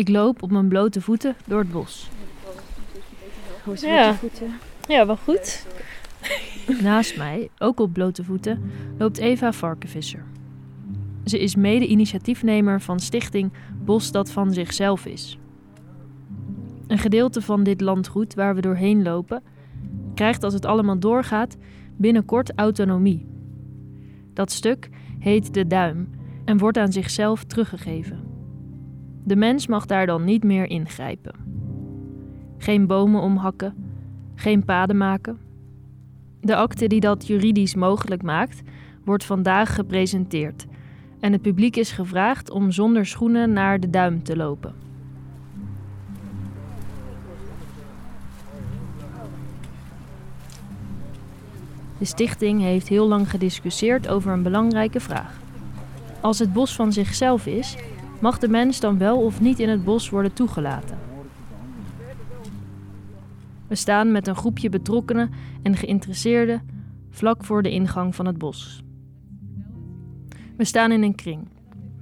Ik loop op mijn blote voeten door het bos. Hoe is Ja. het met je voeten? Ja, wel goed. Naast mij, ook op blote voeten, loopt Eva Varkenvisser. Ze is mede-initiatiefnemer van stichting Bos dat van zichzelf is. Een gedeelte van dit landgoed waar we doorheen lopen, krijgt als het allemaal doorgaat binnenkort autonomie. Dat stuk heet de duim en wordt aan zichzelf teruggegeven. De mens mag daar dan niet meer ingrijpen. Geen bomen omhakken, geen paden maken. De akte die dat juridisch mogelijk maakt, wordt vandaag gepresenteerd. En het publiek is gevraagd om zonder schoenen naar de duim te lopen. De stichting heeft heel lang gediscussieerd over een belangrijke vraag. Als het bos van zichzelf is, mag de mens dan wel of niet in het bos worden toegelaten? We staan met een groepje betrokkenen en geïnteresseerden vlak voor de ingang van het bos. We staan in een kring.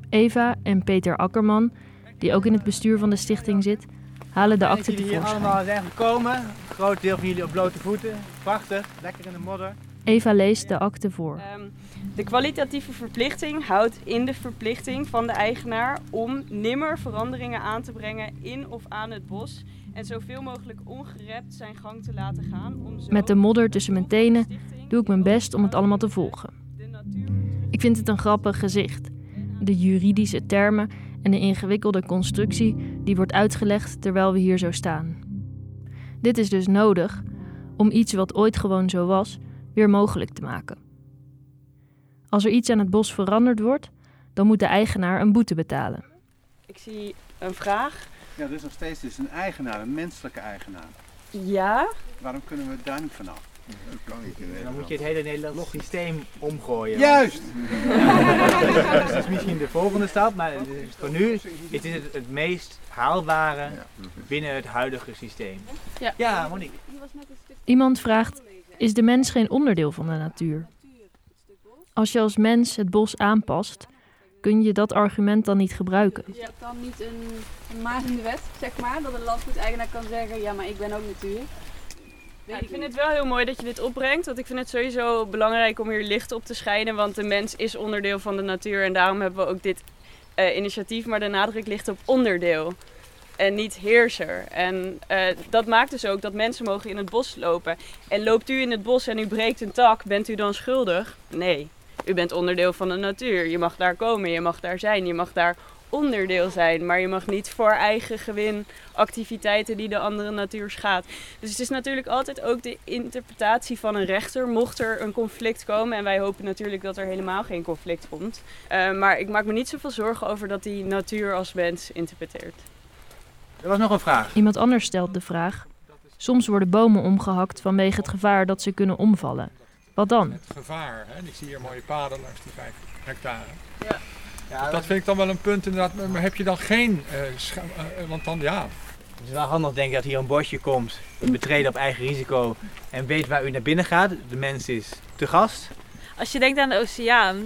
Eva en Peter Akkerman, die ook in het bestuur van de stichting zit, halen de akte dat jullie hier tevoorschijn. allemaal zijn gekomen. Een groot deel van jullie op blote voeten. Prachtig, lekker in de modder. Eva leest de akte voor. Ehm, de kwalitatieve verplichting houdt in de verplichting van de eigenaar om nimmer veranderingen aan te brengen in of aan het bos en zoveel mogelijk ongerept zijn gang te laten gaan. Om zo Met de modder tussen mijn tenen doe ik mijn best om het allemaal te volgen. Ik vind het een grappig gezicht. De juridische termen en de ingewikkelde constructie die wordt uitgelegd terwijl we hier zo staan. Dit is dus nodig om iets wat ooit gewoon zo was, weer mogelijk te maken. Als er iets aan het bos veranderd wordt, dan moet de eigenaar een boete betalen. Ik zie een vraag. Ja, er is nog steeds dus een eigenaar, een menselijke eigenaar. Ja, Waarom kunnen we daar niet vanaf? Dan moet je het hele Nederlandse systeem omgooien. Juist! dat is misschien de volgende stap, maar voor nu is het het, het meest haalbare binnen het huidige systeem. Ja. ja Monique. Iemand vraagt: Is de mens geen onderdeel van de natuur? Als je als mens het bos aanpast, kun je dat argument dan niet gebruiken. Is dat dan niet een, een maat in de wet, zeg maar? Dat een landgoedeigenaar kan zeggen, ja, maar ik ben ook natuur. Ja, ik vind het wel heel mooi dat je dit opbrengt. Want ik vind het sowieso belangrijk om hier licht op te schijnen. Want de mens is onderdeel van de natuur. En daarom hebben we ook dit eh, initiatief. Maar de nadruk ligt op onderdeel. En niet heerser. En eh, dat maakt dus ook dat mensen mogen in het bos lopen. En loopt u in het bos en u breekt een tak, bent u dan schuldig? Nee. U bent onderdeel van de natuur. Je mag daar komen, je mag daar zijn, je mag daar onderdeel zijn. Maar je mag niet voor eigen gewin activiteiten die de andere natuur schaadt. Dus het is natuurlijk altijd ook de interpretatie van een rechter, mocht er een conflict komen. En wij hopen natuurlijk dat er helemaal geen conflict komt. Eh, maar ik maak me niet zoveel zorgen over dat die natuur als mens interpreteert. Er was nog een vraag. Iemand anders stelt de vraag: Soms worden bomen omgehakt vanwege het gevaar dat ze kunnen omvallen. Wat dan? Het gevaar, hè? ik zie hier mooie paden langs die 5 hectare. Ja, Dat vind ik dan wel een punt inderdaad, maar heb je dan geen, eh, eh, want dan ja, Het is wel handig denk ik dat hier een bosje komt, betreden op eigen risico en weet waar u naar binnen gaat. De mens is te gast. Als je denkt aan de oceaan,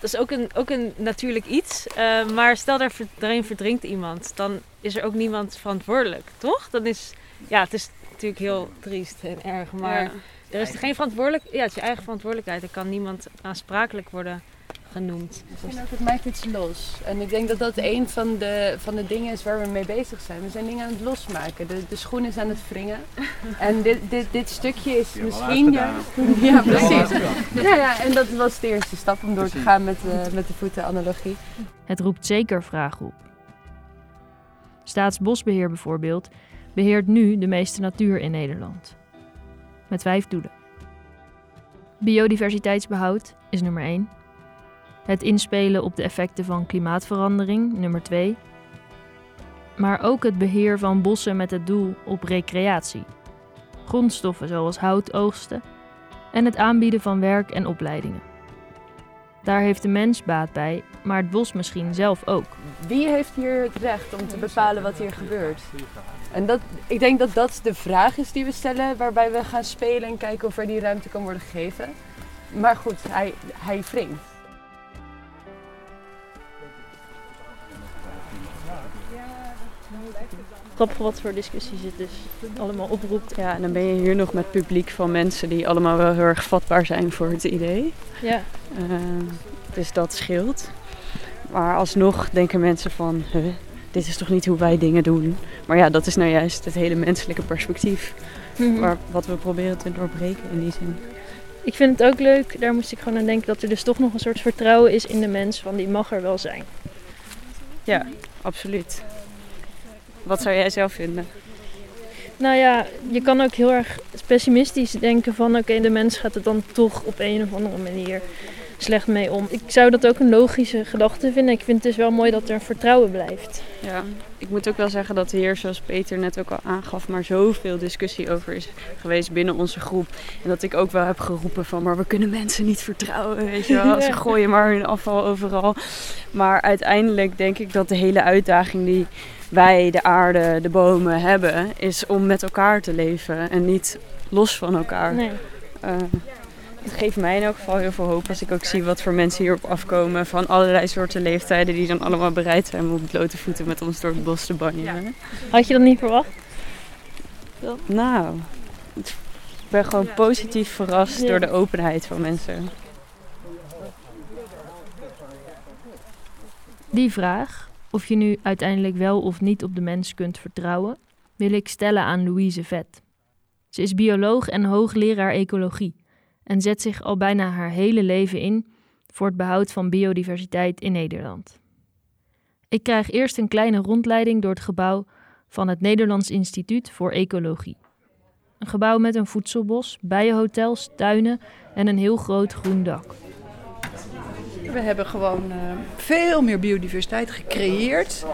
dat is ook een, ook een natuurlijk iets. eh, maar stel daar daarin verdrinkt iemand, dan is er ook niemand verantwoordelijk, toch? Dan is, ja, het is natuurlijk heel triest en erg, maar Ja. er is geen verantwoordelijk, ja, het is je eigen verantwoordelijkheid. Er kan niemand aansprakelijk worden genoemd. Ik vind ook, het maakt iets los. En ik denk dat dat een van de, van de dingen is waar we mee bezig zijn. We zijn dingen aan het losmaken. De, de schoen is aan het wringen. En dit, dit, dit stukje is misschien... Ja, ja, precies. Ja, ja, en dat was de eerste stap om door te gaan met, de met de voetenanalogie. Het roept zeker vragen op. Staatsbosbeheer bijvoorbeeld beheert nu de meeste natuur in Nederland. Met vijf doelen. Biodiversiteitsbehoud is nummer 1. Het inspelen op de effecten van klimaatverandering, nummer 2. Maar ook het beheer van bossen met het doel op recreatie. Grondstoffen zoals hout oogsten en het aanbieden van werk en opleidingen. Daar heeft de mens baat bij, maar het bos misschien zelf ook. Wie heeft hier het recht om te bepalen wat hier gebeurt? En dat, ik denk dat dat de vraag is die we stellen, waarbij we gaan spelen en kijken of er die ruimte kan worden gegeven. Maar goed, hij, hij wringt. Grappig wat voor discussies het dus allemaal oproept. Ja, en dan ben je hier nog met publiek van mensen die allemaal wel heel erg vatbaar zijn voor het idee. Ja. Uh, dus dat scheelt. Maar alsnog denken mensen van, huh, dit is toch niet hoe wij dingen doen. Maar ja, dat is nou juist het hele menselijke perspectief. Mm -hmm. wat we proberen te doorbreken in die zin. Ik vind het ook leuk, daar moest ik gewoon aan denken, dat er dus toch nog een soort vertrouwen is in de mens van die mag er wel zijn. Ja, absoluut. Wat zou jij zelf vinden? Nou ja, je kan ook heel erg pessimistisch denken van oké, de mens gaat het dan toch op een of andere manier slecht mee om. Ik zou dat ook een logische gedachte vinden. Ik vind het dus wel mooi dat er vertrouwen blijft. Ja, ik moet ook wel zeggen dat hier, zoals Peter net ook al aangaf, maar zoveel discussie over is geweest binnen onze groep. En dat ik ook wel heb geroepen van, maar we kunnen mensen niet vertrouwen, weet je wel. Ze gooien maar hun afval overal. Maar uiteindelijk denk ik dat de hele uitdaging die wij, de aarde, de bomen hebben, is om met elkaar te leven en niet los van elkaar. Nee. Uh, het geeft mij in elk geval heel veel hoop als ik ook zie wat voor mensen hierop afkomen. Van allerlei soorten leeftijden die dan allemaal bereid zijn om op blote voeten met ons door het bos te banjeren. Had je dat niet verwacht? Nou, ik ben gewoon positief verrast ja. door de openheid van mensen. Die vraag, of je nu uiteindelijk wel of niet op de mens kunt vertrouwen, wil ik stellen aan Louise Vet. Ze is bioloog en hoogleraar ecologie en zet zich al bijna haar hele leven in voor het behoud van biodiversiteit in Nederland. Ik krijg eerst een kleine rondleiding door het gebouw van het Nederlands Instituut voor Ecologie. Een gebouw met een voedselbos, bijenhotels, tuinen en een heel groot groen dak. We hebben gewoon uh, veel meer biodiversiteit gecreëerd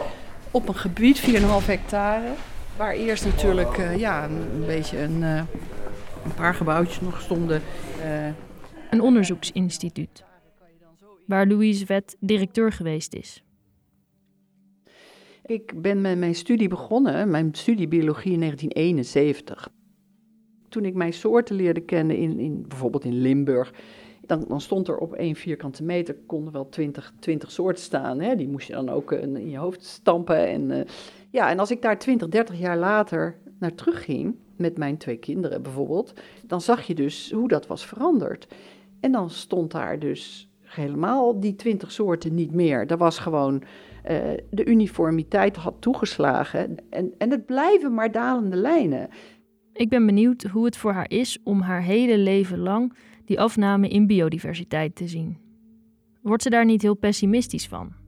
op een gebied, 4,5 hectare. Waar eerst natuurlijk uh, ja, een beetje een, uh, een paar gebouwtjes nog stonden. Een onderzoeksinstituut, waar Louise Vet directeur geweest is. Ik ben met mijn studie begonnen, mijn studie biologie in 1971. Toen ik mijn soorten leerde kennen, in, in, bijvoorbeeld in Limburg, dan, dan, stond er op één vierkante meter konden wel twintig, twintig soorten staan. Hè? Die moest je dan ook in je hoofd stampen. En, uh, ja, en als ik daar 20, 30 jaar later naar terugging, met mijn twee kinderen bijvoorbeeld, dan zag je dus hoe dat was veranderd. En dan stond daar dus helemaal die twintig soorten niet meer. Dat was gewoon, uh, de uniformiteit had toegeslagen. En, en het blijven maar dalende lijnen. Ik ben benieuwd hoe het voor haar is om haar hele leven lang die afname in biodiversiteit te zien. Wordt ze daar niet heel pessimistisch van?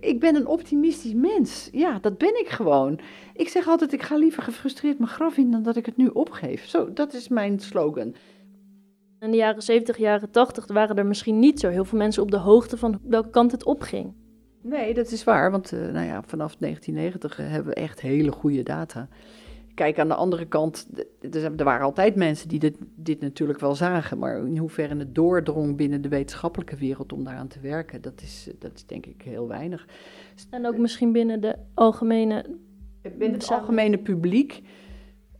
Ik ben een optimistisch mens. Ja, dat ben ik gewoon. Ik zeg altijd, ik ga liever gefrustreerd mijn graf in dan dat ik het nu opgeef. Zo, dat is mijn slogan. In de jaren 70, jaren 80 waren er misschien niet zo heel veel mensen op de hoogte van welke kant het opging. Nee, dat is waar, want uh, nou ja, vanaf 1990 hebben we echt hele goede data. Kijk, aan de andere kant, er waren altijd mensen die dit, dit natuurlijk wel zagen, maar in hoeverre het doordrong binnen de wetenschappelijke wereld om daaraan te werken, dat is, dat is denk ik heel weinig. En ook misschien binnen de algemene... Binnen het algemene publiek.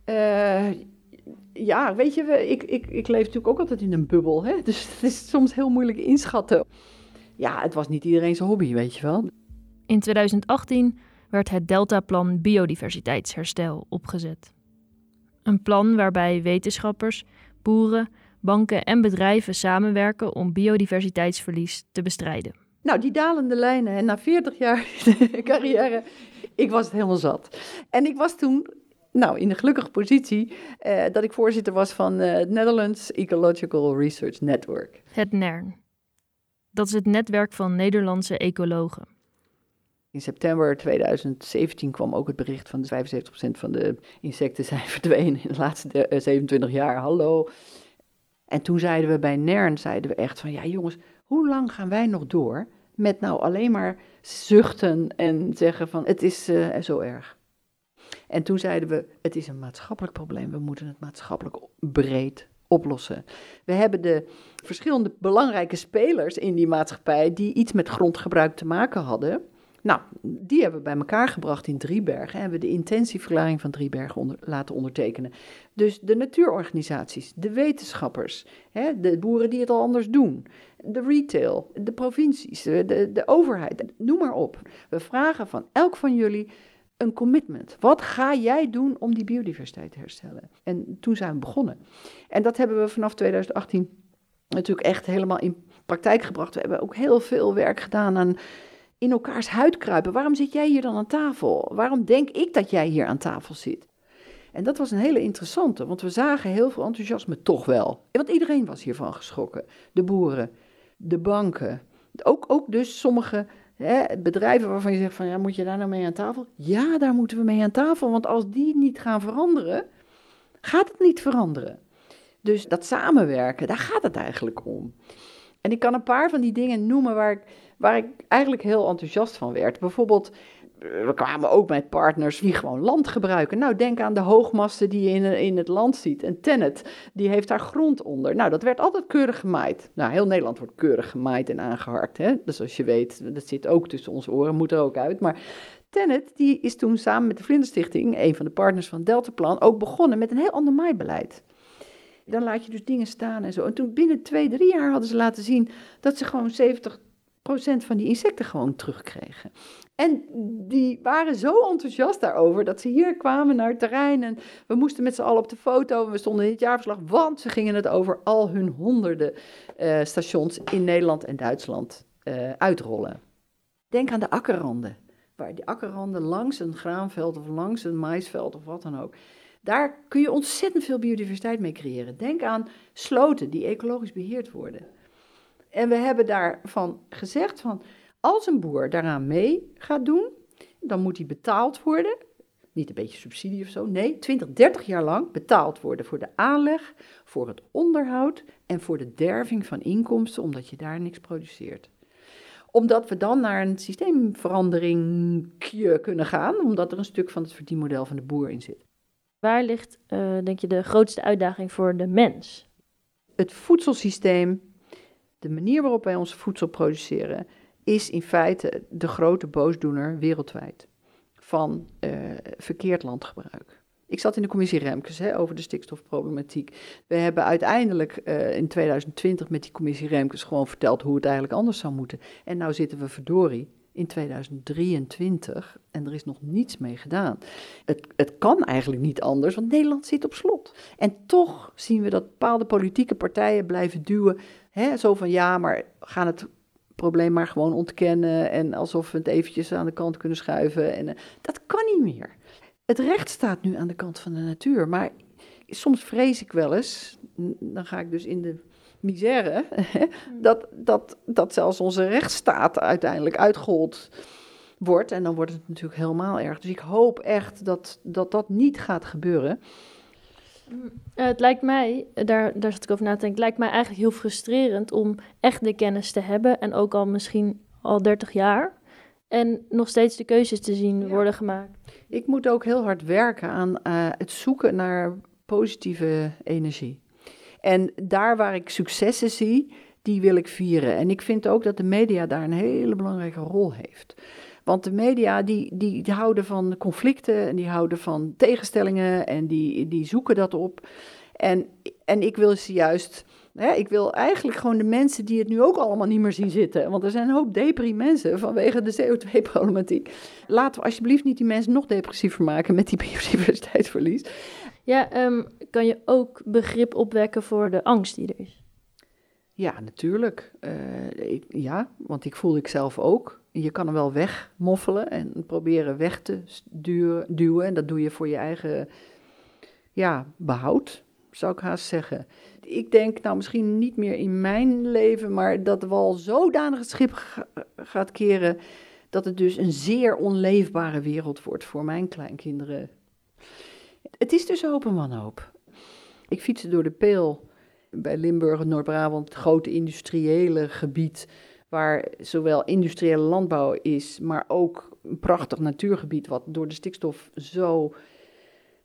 Uh, ja, weet je, ik, ik, ik leef natuurlijk ook altijd in een bubbel, hè? dus het is soms heel moeilijk inschatten. Ja, het was niet iedereen zijn hobby, weet je wel. In 2018 werd het Deltaplan Biodiversiteitsherstel opgezet. Een plan waarbij wetenschappers, boeren, banken en bedrijven samenwerken om biodiversiteitsverlies te bestrijden. Nou, die dalende lijnen en na 40 jaar carrière, ik was het helemaal zat. En ik was toen nou, in de gelukkige positie eh, dat ik voorzitter was van eh, het Netherlands Ecological Research Network. Het NERN. Dat is het netwerk van Nederlandse ecologen. In september 2017 kwam ook het bericht van de 75% van de insecten zijn verdwenen in de laatste 27 jaar. Hallo. En toen zeiden we bij NERN, zeiden we echt van, ja jongens, hoe lang gaan wij nog door met nou alleen maar zuchten en zeggen van, het is uh, zo erg. En toen zeiden we, het is een maatschappelijk probleem, we moeten het maatschappelijk breed oplossen. We hebben de verschillende belangrijke spelers in die maatschappij die iets met grondgebruik te maken hadden. Nou, die hebben we bij elkaar gebracht in Driebergen en hebben we de intentieverklaring van Driebergen onder, laten ondertekenen. Dus de natuurorganisaties, de wetenschappers, hè, de boeren die het al anders doen, de retail, de provincies, de, de overheid, noem maar op. We vragen van elk van jullie een commitment. Wat ga jij doen om die biodiversiteit te herstellen? En toen zijn we begonnen. En dat hebben we vanaf 2018 natuurlijk echt helemaal in praktijk gebracht. We hebben ook heel veel werk gedaan aan in elkaars huid kruipen. Waarom zit jij hier dan aan tafel? Waarom denk ik dat jij hier aan tafel zit? En dat was een hele interessante, want we zagen heel veel enthousiasme toch wel. Want iedereen was hiervan geschrokken. De boeren, de banken, ook, ook dus sommige hè, bedrijven waarvan je zegt van ja, moet je daar nou mee aan tafel? Ja, daar moeten we mee aan tafel, want als die niet gaan veranderen, gaat het niet veranderen. Dus dat samenwerken, daar gaat het eigenlijk om. En ik kan een paar van die dingen noemen waar ik, waar ik eigenlijk heel enthousiast van werd. Bijvoorbeeld, we kwamen ook met partners die gewoon land gebruiken. Nou, denk aan de hoogmasten die je in, in het land ziet. En Tennet, die heeft daar grond onder. Nou, dat werd altijd keurig gemaaid. Nou, heel Nederland wordt keurig gemaaid en aangeharkt. Hè? Dus als je weet, dat zit ook tussen onze oren, moet er ook uit. Maar Tennet, die is toen samen met de Vlinderstichting, een van de partners van Deltaplan, ook begonnen met een heel ander maaibeleid. Dan laat je dus dingen staan en zo. En toen binnen twee, drie jaar hadden ze laten zien dat ze gewoon 70 van die insecten gewoon terugkregen. En die waren zo enthousiast daarover dat ze hier kwamen naar het terrein. En we moesten met z'n allen op de foto. En we stonden in het jaarverslag, want ze gingen het over al hun honderden uh, stations in Nederland en Duitsland uh, uitrollen. Denk aan de akkerranden. Waar die akkerranden langs een graanveld of langs een maisveld of wat dan ook. Daar kun je ontzettend veel biodiversiteit mee creëren. Denk aan sloten die ecologisch beheerd worden. En we hebben daarvan gezegd van als een boer daaraan mee gaat doen, dan moet hij betaald worden. Niet een beetje subsidie of zo. Nee, 20, 30 jaar lang betaald worden voor de aanleg, voor het onderhoud en voor de derving van inkomsten, omdat je daar niks produceert. Omdat we dan naar een systeemverandering kunnen gaan, omdat er een stuk van het verdienmodel van de boer in zit. Waar ligt, uh, denk je, de grootste uitdaging voor de mens? Het voedselsysteem, de manier waarop wij ons voedsel produceren, is in feite de grote boosdoener wereldwijd van uh, verkeerd landgebruik. Ik zat in de commissie Remkes hè, over de stikstofproblematiek. We hebben uiteindelijk uh, in 2020 met die commissie Remkes gewoon verteld hoe het eigenlijk anders zou moeten. En nou zitten we verdorie in 2023 en er is nog niets mee gedaan. Het, het kan eigenlijk niet anders, want Nederland zit op slot. En toch zien we dat bepaalde politieke partijen blijven duwen. Hè, zo van ja, maar gaan het probleem maar gewoon ontkennen en alsof we het eventjes aan de kant kunnen schuiven. En, uh, dat kan niet meer. Het recht staat nu aan de kant van de natuur, maar soms vrees ik wel eens, dan ga ik dus in de misère, dat, dat, dat zelfs onze rechtsstaat uiteindelijk uitgehold wordt. En dan wordt het natuurlijk helemaal erg. Dus ik hoop echt dat dat, dat niet gaat gebeuren. Uh, het lijkt mij, daar, daar zat ik over na te denken, het lijkt mij eigenlijk heel frustrerend om echt de kennis te hebben en ook al misschien al 30 jaar en nog steeds de keuzes te zien worden gemaakt. Ik moet ook heel hard werken aan uh, het zoeken naar positieve energie. En daar waar ik successen zie, die wil ik vieren. En ik vind ook dat de media daar een hele belangrijke rol heeft. Want de media die, die, houden van conflicten en die houden van tegenstellingen en die, die zoeken dat op. En, en ik wil ze juist, hè, ik wil eigenlijk gewoon de mensen die het nu ook allemaal niet meer zien zitten. Want er zijn een hoop depri mensen vanwege de CO2-problematiek. Laten we alsjeblieft niet die mensen nog depressiever maken met die biodiversiteitsverlies. Ja, um, kan je ook begrip opwekken voor de angst die er is? Ja, natuurlijk. Ik, ja, want ik voelde ik zelf ook je kan hem wel wegmoffelen en proberen weg te duwen. En dat doe je voor je eigen ja, behoud, zou ik haast zeggen. Ik denk, nou misschien niet meer in mijn leven, maar dat wel zodanig het schip gaat keren dat het dus een zeer onleefbare wereld wordt voor mijn kleinkinderen. Het is dus hoop en wanhoop. Ik fietste door de Peel bij Limburg, Noord-Brabant, het grote industriële gebied waar zowel industriële landbouw is, maar ook een prachtig natuurgebied wat door de stikstof zo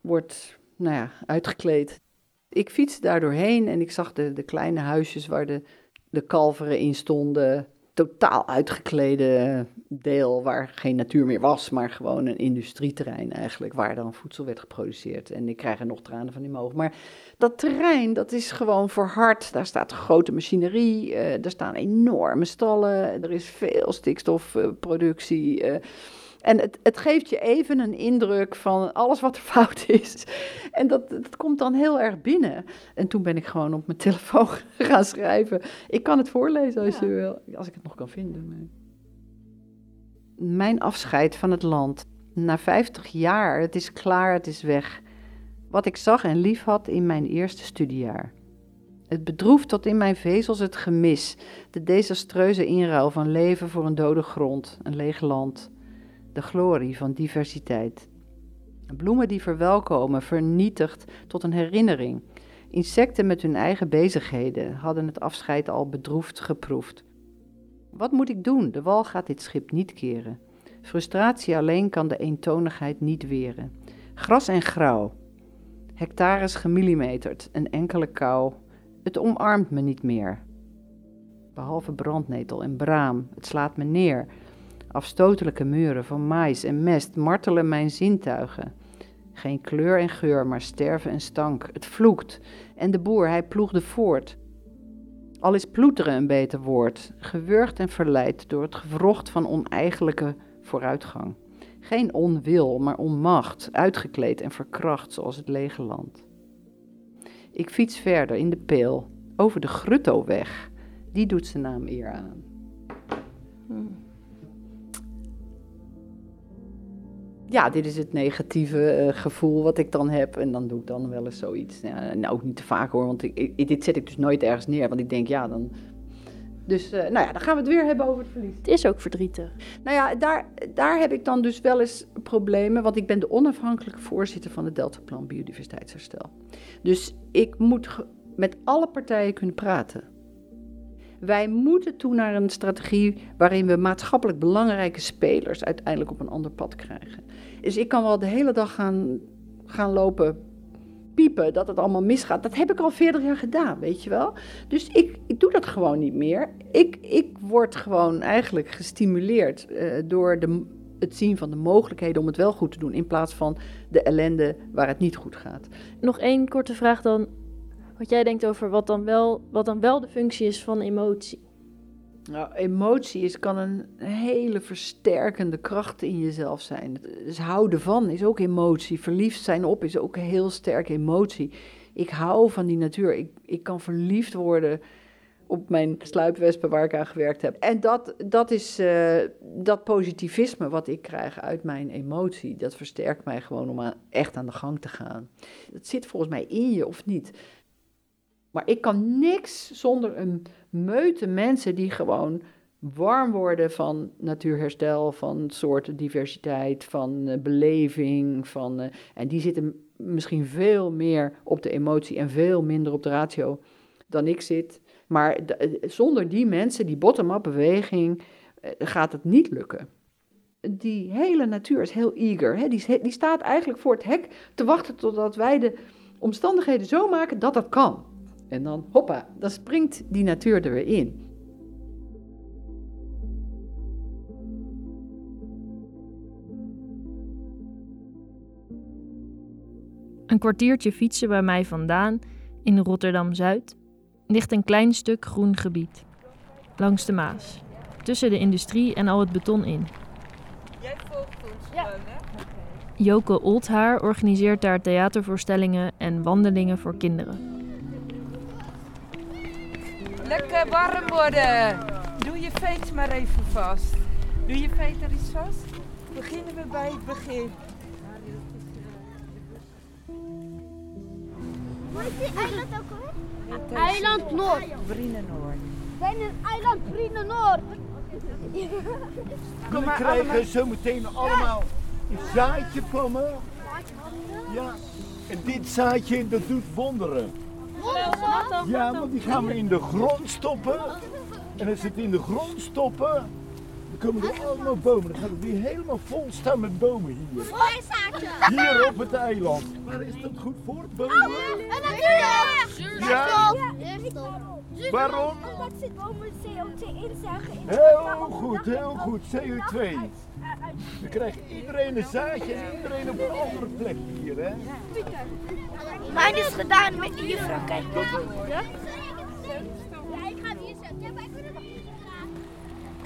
wordt nou ja, uitgekleed. Ik fietste daar doorheen en ik zag de, de kleine huisjes waar de, de kalveren in stonden totaal uitgeklede deel waar geen natuur meer was, maar gewoon een industrieterrein eigenlijk, waar dan voedsel werd geproduceerd. En ik krijg er nog tranen van in mijn ogen. Maar dat terrein, dat is gewoon verhard. Daar staat grote machinerie, uh, er staan enorme stallen, er is veel stikstofproductie. Uh, En het, het geeft je even een indruk van alles wat er fout is. En dat, dat komt dan heel erg binnen. En toen ben ik gewoon op mijn telefoon gaan schrijven. Ik kan het voorlezen als je wil, als ik het nog kan vinden. Mijn afscheid van het land. Na 50 jaar, het is klaar, het is weg. Wat ik zag en lief had in mijn eerste studiejaar. Het bedroeft tot in mijn vezels het gemis, de desastreuze inruil van leven voor een dode grond, een leeg land, de glorie van diversiteit. Bloemen die verwelkomen, vernietigd tot een herinnering. Insecten met hun eigen bezigheden hadden het afscheid al bedroefd geproefd. Wat moet ik doen? De wal gaat dit schip niet keren. Frustratie alleen kan de eentonigheid niet weren. Gras en grauw. Hectares gemillimeterd, een enkele kou. Het omarmt me niet meer. Behalve brandnetel en braam, het slaat me neer. Afstotelijke muren van mais en mest martelen mijn zintuigen. Geen kleur en geur, maar sterven en stank. Het vloekt. En de boer, hij ploegde voort. Al is ploeteren een beter woord, gewurgd en verleid door het gewrocht van oneigenlijke vooruitgang. Geen onwil, maar onmacht, uitgekleed en verkracht zoals het lege land. Ik fiets verder in de peel, over de Gruttoweg. Die doet zijn naam eer aan. Hmm. Ja, dit is het negatieve eh, gevoel wat ik dan heb. En dan doe ik dan wel eens zoiets. Ja, nou, ook niet te vaak hoor, want ik, ik, dit zet ik dus nooit ergens neer. Want ik denk, ja, dan... Dus, uh, nou ja, dan gaan we het weer hebben over het verlies. Het is ook verdrietig. Nou ja, daar, daar heb ik dan dus wel eens problemen. Want ik ben de onafhankelijke voorzitter van het Deltaplan Biodiversiteitsherstel. Dus ik moet met alle partijen kunnen praten. Wij moeten toe naar een strategie waarin we maatschappelijk belangrijke spelers uiteindelijk op een ander pad krijgen. Dus ik kan wel de hele dag gaan, gaan lopen piepen dat het allemaal misgaat. Dat heb ik al 40 jaar gedaan, weet je wel. Dus ik, ik doe dat gewoon niet meer. Ik, ik word gewoon eigenlijk gestimuleerd uh, door de, het zien van de mogelijkheden om het wel goed te doen, in plaats van de ellende waar het niet goed gaat. Nog één korte vraag dan wat jij denkt over wat dan wel, wat dan wel de functie is van emotie. Nou, emotie is, kan een hele versterkende kracht in jezelf zijn. Dus houden van is ook emotie. Verliefd zijn op is ook een heel sterke emotie. Ik hou van die natuur. Ik, ik kan verliefd worden op mijn sluipwespen waar ik aan gewerkt heb. En dat, dat is uh, dat positivisme wat ik krijg uit mijn emotie. Dat versterkt mij gewoon om aan, echt aan de gang te gaan. Dat zit volgens mij in je of niet. Maar ik kan niks zonder een meute mensen die gewoon warm worden van natuurherstel, van soortendiversiteit, van uh, beleving. Van, uh, en die zitten misschien veel meer op de emotie en veel minder op de ratio dan ik zit. Maar uh, zonder die mensen, die bottom-up beweging, gaat het niet lukken. Die hele natuur is heel eager. Hè? Die, die staat eigenlijk voor het hek te wachten totdat wij de omstandigheden zo maken dat dat kan. En dan, hoppa, dan springt die natuur er weer in. Een kwartiertje fietsen bij mij vandaan, in Rotterdam-Zuid, ligt een klein stuk groen gebied. Langs de Maas, tussen de industrie en al het beton in. Jij volgt ons gewoon, hè? Joke Oldhaar organiseert daar theatervoorstellingen en wandelingen voor kinderen. Lekker warm worden. Doe je veet maar even vast. Doe je veet er iets vast? Beginnen we bij het begin. Hoe is die eiland ook alweer? Eiland Noord. Brienenoord. Zijn een eiland Brienenoord. Kom maar, krijgen allemaal. zo meteen allemaal een zaadje van me. Ja, en dit zaadje dat doet wonderen. Ja, want die gaan we in de grond stoppen. En als het in de grond stoppen, dan komen er allemaal bomen. Dan gaat het weer helemaal vol staan met bomen hier. Hier op het eiland. Waar is dat goed voor? Bomen? En natuurlijk! Ja? Waarom? Omdat bomen CO2 inzagen. Heel goed, heel goed. CO2. Dan krijgt iedereen een zaadje en iedereen op een andere plek hier, hè? Mijn is gedaan met de juffrouw, kijk. Ja?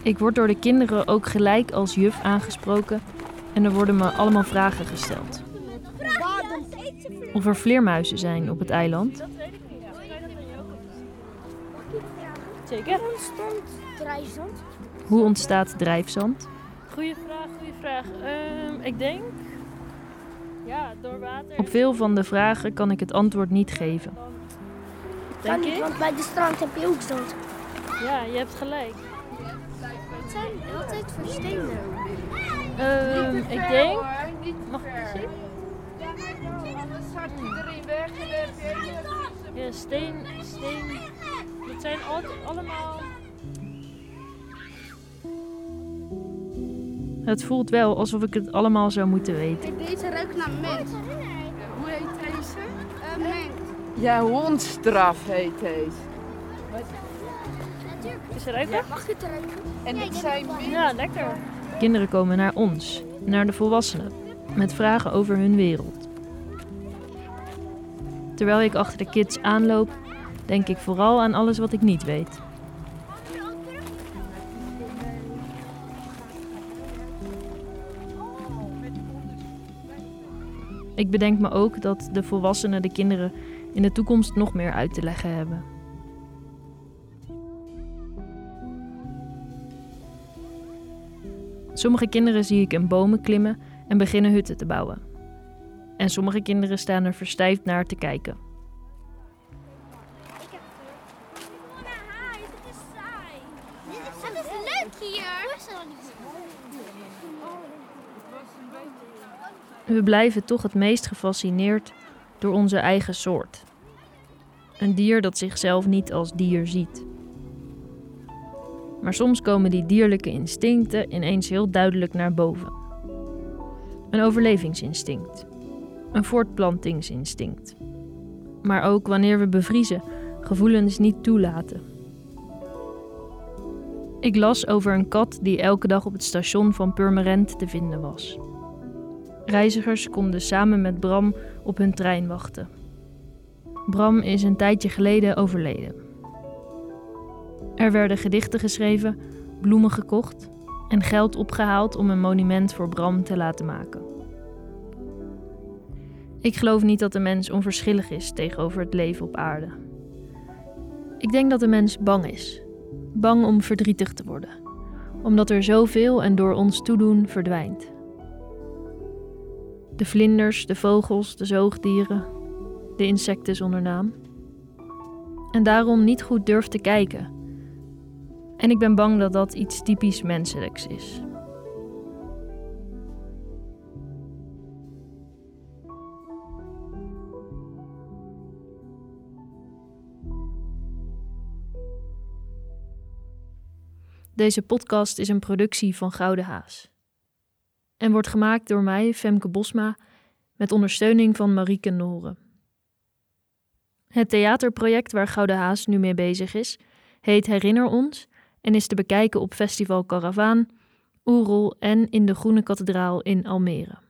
Ik word door de kinderen ook gelijk als juf aangesproken En er worden me allemaal vragen gesteld. Of er vleermuizen zijn op het eiland. Zeker. ontstond drijfzand? Hoe ontstaat drijfzand? Goeie vraag, goeie vraag. Ehm, ik denk... Ja, door water. Op veel van de vragen kan ik het antwoord niet geven. Kan Denk niet, ik? want bij de strand heb je ook zand. Ja, je hebt gelijk. Het zijn altijd voor stenen. Ehm, ik denk... Mag ik eens zien? Weg en heb je Ja, steen, steen. Het zijn al- allemaal. Het voelt wel alsof ik het allemaal zou moeten weten. Deze ruikt naar ment. Hoe heet deze? ment. Ja, hondstraf heet deze. Is het ruiken? Mag je het ruiken? En dit zijn Ja, lekker. Kinderen komen naar ons, naar de volwassenen, met vragen over hun wereld. Terwijl ik achter de kids aanloop, denk ik vooral aan alles wat ik niet weet. Ik bedenk me ook dat de volwassenen de kinderen in de toekomst nog meer uit te leggen hebben. Sommige kinderen zie ik in bomen klimmen en beginnen hutten te bouwen. En sommige kinderen staan er verstijfd naar te kijken. We blijven toch het meest gefascineerd door onze eigen soort. Een dier dat zichzelf niet als dier ziet. Maar soms komen die dierlijke instincten ineens heel duidelijk naar boven. Een overlevingsinstinct. Een voortplantingsinstinct. Maar ook wanneer we bevriezen, gevoelens niet toelaten. Ik las over een kat die elke dag op het station van Purmerend te vinden was. Reizigers konden samen met Bram op hun trein wachten. Bram is een tijdje geleden overleden. Er werden gedichten geschreven, bloemen gekocht en geld opgehaald om een monument voor Bram te laten maken. Ik geloof niet dat de mens onverschillig is tegenover het leven op aarde. Ik denk dat de mens bang is. Bang om verdrietig te worden, omdat er zoveel en door ons toedoen verdwijnt. De vlinders, de vogels, de zoogdieren, de insecten zonder naam. En daarom niet goed durft te kijken. En ik ben bang dat dat iets typisch menselijks is. Deze podcast is een productie van Gouden Haas en wordt gemaakt door mij, Femke Bosma, met ondersteuning van Marieke Noren. Het theaterproject waar Gouden Haas nu mee bezig is, heet Herinner ons en is te bekijken op Festival Caravaan, Oerol en in de Groene Kathedraal in Almere.